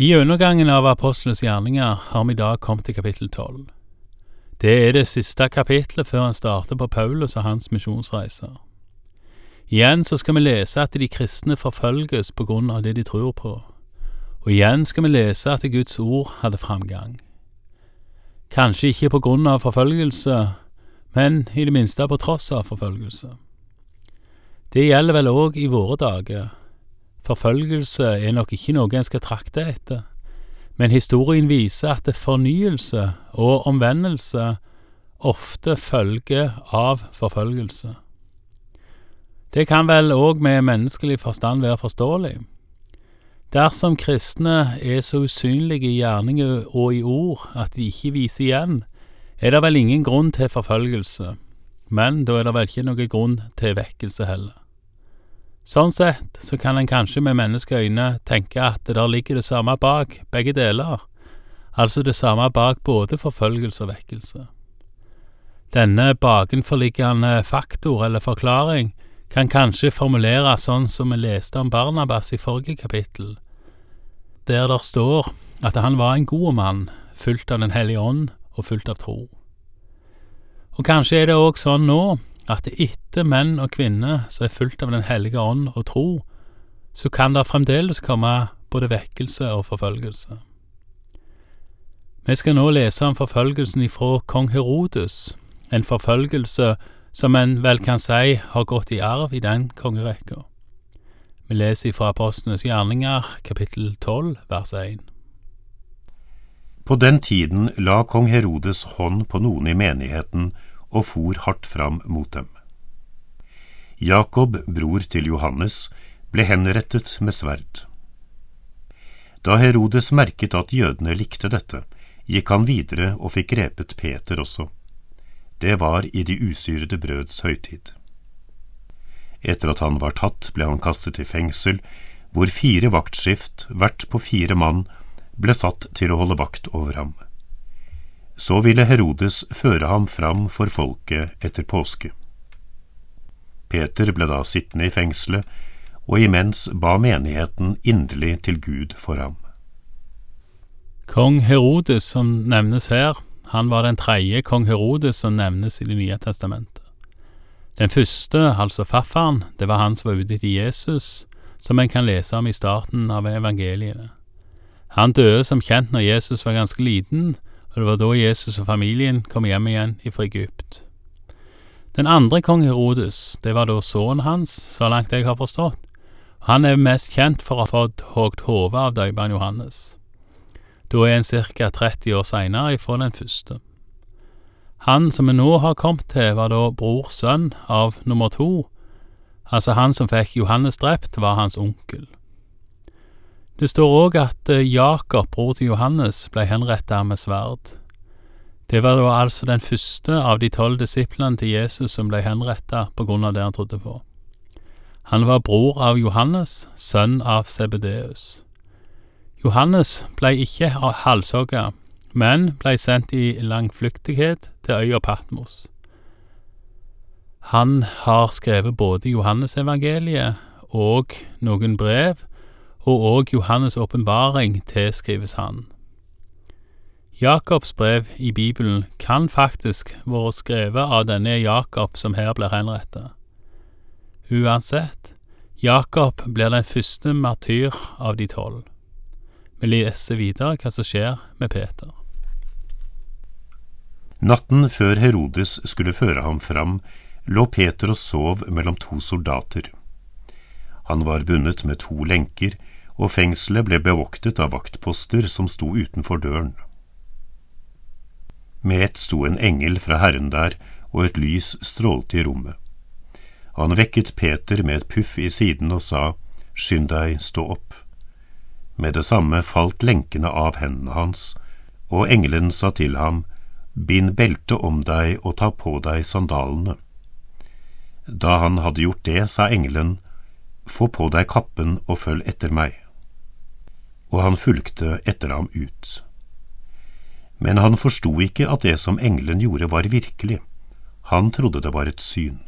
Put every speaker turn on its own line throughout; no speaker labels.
I undergangen av apostlenes gjerninger har vi i dag kommet til kapittel tolv. Det er det siste kapitlet før han starter på Paulus og hans misjonsreiser. Igjen så skal vi lese at de kristne forfølges på grunn av det de tror på, og igjen skal vi lese at Guds ord hadde framgang. Kanskje ikke på grunn av forfølgelse, men i det minste på tross av forfølgelse. Det gjelder vel òg i våre dager. Forfølgelse er nok ikke noe en skal trakte etter, men historien viser at fornyelse og omvendelse ofte følger av forfølgelse. Det kan vel òg med menneskelig forstand være forståelig. Dersom kristne er så usynlige i gjerninger og i ord at de ikke viser igjen, er det vel ingen grunn til forfølgelse, men da er det vel ikke noen grunn til vekkelse heller. Sånn sett så kan en kanskje med menneskeøyne tenke at det der ligger det samme bak begge deler, altså det samme bak både forfølgelse og vekkelse. Denne bakenforliggende faktor eller forklaring kan kanskje formuleres sånn som vi leste om Barnabas i forrige kapittel, der der står at han var en god mann, fulgt av Den hellige ånd og fullt av tro. Og kanskje er det òg sånn nå at etter menn og kvinner som er fulgt av Den hellige ånd og tro, så kan det fremdeles komme både vekkelse og forfølgelse. Vi skal nå lese om forfølgelsen ifra kong Herodes, en forfølgelse som en vel kan si har gått i arv i den kongerekka. Vi leser ifra Apostlenes gjerninger, kapittel 12, vers 1.
På den tiden la kong Herodes hånd på noen i menigheten og for hardt fram mot dem. Jakob, bror til Johannes, ble henrettet med sverd. Da Herodes merket at jødene likte dette, gikk han videre og fikk grepet Peter også. Det var i de usyrede brøds høytid. Etter at han var tatt, ble han kastet i fengsel, hvor fire vaktskift, hvert på fire mann, ble satt til å holde vakt over ham. Så ville Herodes føre ham fram for folket etter påske. Peter ble da sittende i fengselet, og imens ba menigheten inderlig til Gud for ham.
Kong Herodes som nevnes her, han var den tredje kong Herodes som nevnes i Det nye testamentet. Den første, altså farfaren, det var han som var ute etter Jesus, som en kan lese om i starten av evangeliene. Han døde som kjent når Jesus var ganske liten, og det var da Jesus og familien kom hjem igjen fra Egypt. Den andre kong Herodes, det var da sønnen hans, så langt jeg har forstått. Han er mest kjent for å ha fått hogd hodet av døperen Johannes. Da er en ca. 30 år seinere ifra den første. Han som vi nå har kommet til, var da brors sønn av nummer to, altså han som fikk Johannes drept, var hans onkel. Det står òg at eh, Jakob, bror til Johannes, ble henretta med sverd. Det var da altså den første av de tolv disiplene til Jesus som ble henretta på grunn av det han trodde på. Han var bror av Johannes, sønn av Sebedeus. Johannes ble ikke halshogga, men ble sendt i langflyktighet til øya Patmos. Han har skrevet både Johannesevangeliet og noen brev, og òg Johannes' åpenbaring tilskrives han. Jakobs brev i Bibelen kan faktisk være skrevet av denne Jakob som her blir henrettet. Uansett, Jakob blir den første martyr av de tolv. Vi leser videre hva som skjer med Peter.
Natten før Herodes skulle føre ham fram, lå Peter og sov mellom to soldater. Han var bundet med to lenker, og fengselet ble bevoktet av vaktposter som sto utenfor døren. Med ett sto en engel fra Herren der, og et lys strålte i rommet. Han vekket Peter med et puff i siden og sa, Skynd deg, stå opp. Med det samme falt lenkene av hendene hans, og engelen sa til ham, Bind beltet om deg og ta på deg sandalene. Da han hadde gjort det, sa engelen, Få på deg kappen og følg etter meg og han fulgte etter ham ut. Men han forsto ikke at det som engelen gjorde var virkelig, han trodde det var et syn.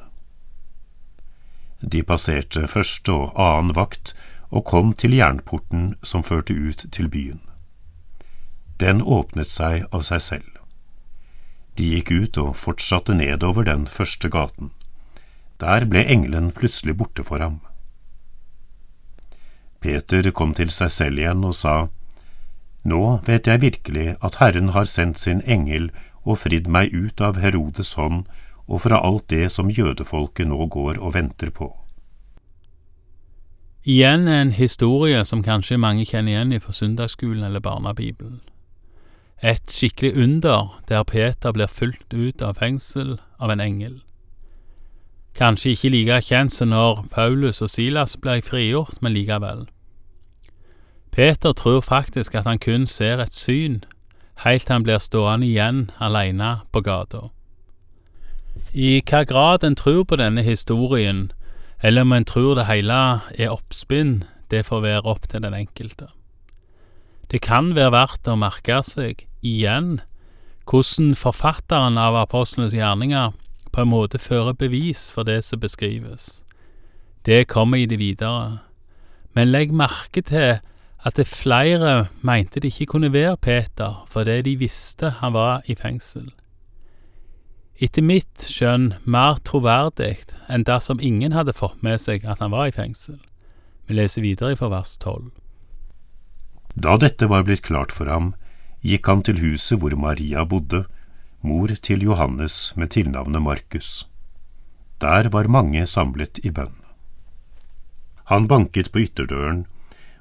De passerte første og annen vakt og kom til jernporten som førte ut til byen. Den åpnet seg av seg selv. De gikk ut og fortsatte nedover den første gaten. Der ble engelen plutselig borte for ham. Peter kom til seg selv igjen og sa, Nå vet jeg virkelig at Herren har sendt sin engel og fridd meg ut av Herodes hånd og fra alt det som jødefolket nå går og venter på.
Igjen en historie som kanskje mange kjenner igjen fra søndagsskolen eller barnebibelen. Et skikkelig under der Peter blir fulgt ut av fengsel av en engel. Kanskje ikke like kjent som når Paulus og Silas ble frigjort, men likevel. Peter tror faktisk at han kun ser et syn, til han blir stående igjen alene på gata. I hva grad en tror på denne historien, eller om en tror det hele er oppspinn, det får være opp til den enkelte. Det kan være verdt å merke seg, igjen, hvordan forfatteren av apostlenes gjerninger på en måte fører bevis for det som beskrives. Det kommer i det videre. Men legg merke til at det flere mente det ikke kunne være Peter fordi de visste han var i fengsel. Etter mitt skjønn mer troverdig enn dersom ingen hadde fått med seg at han var i fengsel. Vi leser videre fra vers tolv.
Da dette var blitt klart for ham, gikk han til huset hvor Maria bodde, mor til Johannes med tilnavnet Markus. Der var mange samlet i bønn. Han banket på ytterdøren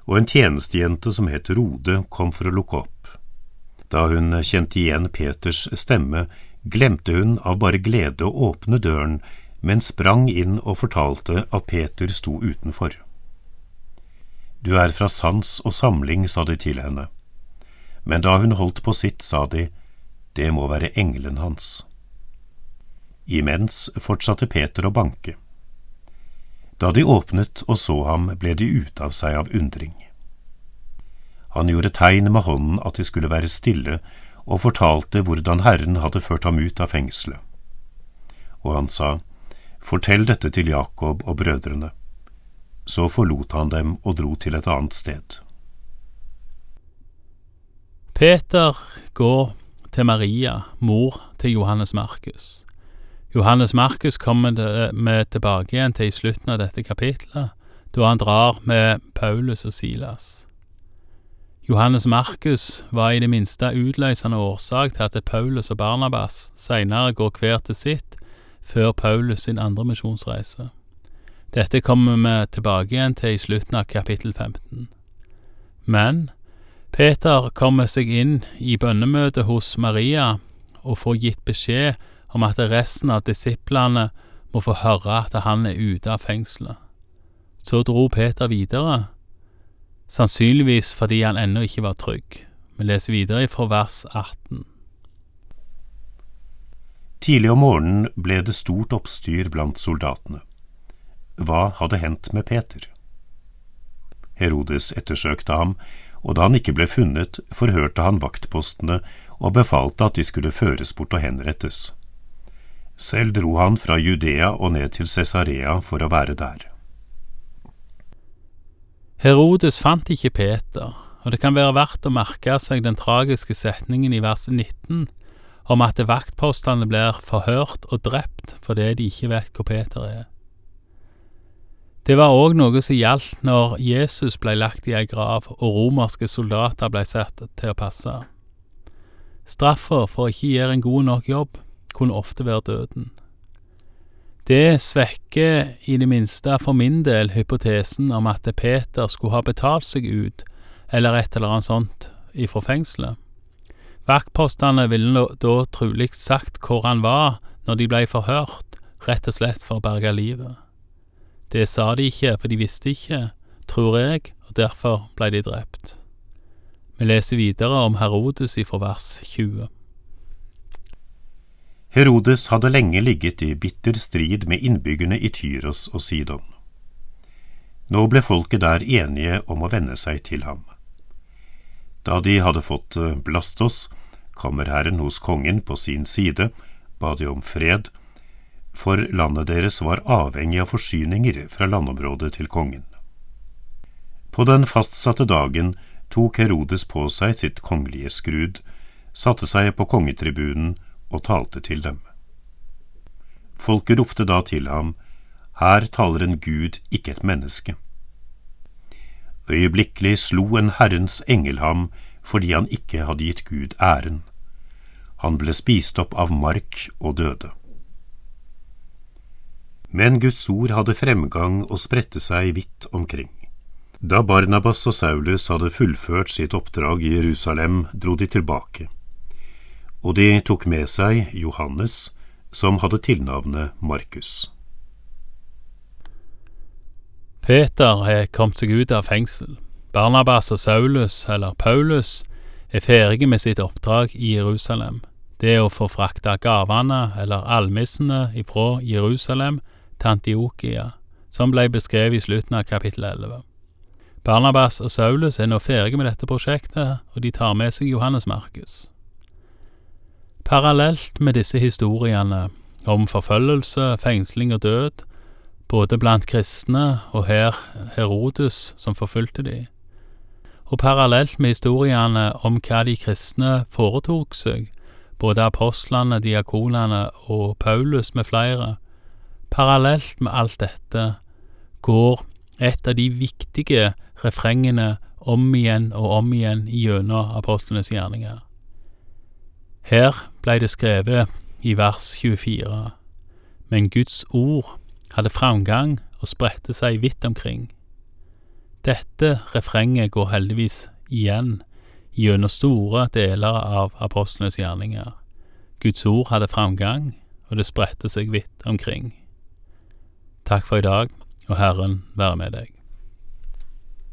og en tjenestejente som het Rode, kom for å lukke opp. Da hun kjente igjen Peters stemme, glemte hun av bare glede å åpne døren, men sprang inn og fortalte at Peter sto utenfor. Du er fra sans og samling, sa de til henne. Men da hun holdt på sitt, sa de, det må være engelen hans. Imens fortsatte Peter å banke. Da de åpnet og så ham, ble de ute av seg av undring. Han gjorde tegn med hånden at de skulle være stille, og fortalte hvordan Herren hadde ført ham ut av fengselet. Og han sa, Fortell dette til Jakob og brødrene. Så forlot han dem og dro til et annet sted.
Peter går til Maria, mor til Johannes Markus. Johannes Markus kommer vi tilbake igjen til i slutten av dette kapitlet, da han drar med Paulus og Silas. Johannes Markus var i det minste utløsende årsak til at Paulus og Barnabas senere går hver til sitt før Paulus sin andre misjonsreise. Dette kommer vi tilbake igjen til i slutten av kapittel 15. Men Peter kommer seg inn i bønnemøtet hos Maria og får gitt beskjed om at resten av disiplene må få høre at han er ute av fengselet. Så dro Peter videre, sannsynligvis fordi han ennå ikke var trygg. Vi leser videre fra vers 18.
Tidlig om morgenen ble det stort oppstyr blant soldatene. Hva hadde hendt med Peter? Herodes ettersøkte ham, og da han ikke ble funnet, forhørte han vaktpostene og befalte at de skulle føres bort og henrettes. Selv dro han fra Judea og ned til Cesarea for å være der.
Herodes fant ikke Peter, og det kan være verdt å merke seg den tragiske setningen i vers 19 om at vaktpostene blir forhørt og drept fordi de ikke vet hvor Peter er. Det var òg noe som gjaldt når Jesus ble lagt i ei grav og romerske soldater ble satt til å passe. Straffa for å ikke gjøre en god nok jobb kunne ofte være døden. Det svekker i det minste for min del hypotesen om at Peter skulle ha betalt seg ut, eller et eller annet sånt, ifra fengselet. Vaktpostene ville da trolig sagt hvor han var når de blei forhørt, rett og slett for å berge livet. Det sa de ikke, for de visste ikke, tror jeg, og derfor blei de drept. Vi leser videre om Herodes ifra vers 20.
Herodes hadde lenge ligget i bitter strid med innbyggerne i Tyros og Sidon. Nå ble folket der enige om å venne seg til ham. Da de hadde fått eh, Blastos, kammerherren hos kongen, på sin side, ba de om fred, for landet deres var avhengig av forsyninger fra landområdet til kongen. På den fastsatte dagen tok Herodes på seg sitt kongelige skrud, satte seg på kongetribunen og talte til dem. Folket ropte da til ham, Her taler en gud, ikke et menneske. Øyeblikkelig slo en Herrens engel ham fordi han ikke hadde gitt Gud æren. Han ble spist opp av mark og døde. Men Guds ord hadde fremgang og spredte seg vidt omkring. Da Barnabas og Saulus hadde fullført sitt oppdrag i Jerusalem, dro de tilbake, og de tok med seg Johannes, som hadde tilnavnet Markus.
Peter er kommet seg ut av fengsel. Barnabas og Saulus, eller Paulus, er ferdige med sitt oppdrag i Jerusalem. Det er å få frakta gavene, eller almissene, ifra Jerusalem til Antiokia, som ble beskrevet i slutten av kapittel 11. Barnabas og Saulus er nå ferdige med dette prosjektet, og de tar med seg Johannes Markus. Parallelt med disse historiene om forfølgelse, fengsling og død, både blant kristne og her Herodes som forfulgte de, og parallelt med historiene om hva de kristne foretok seg, både apostlene, diakonene og Paulus med flere, Parallelt med alt dette går et av de viktige refrengene om igjen og om igjen gjennom apostlenes gjerninger. Her blei det skrevet i vers 24, men Guds ord hadde framgang og spredte seg vidt omkring. Dette refrenget går heldigvis igjen gjennom store deler av apostlenes gjerninger. Guds ord hadde framgang, og det spredte seg vidt omkring. Takk for i dag, og Herren være med deg.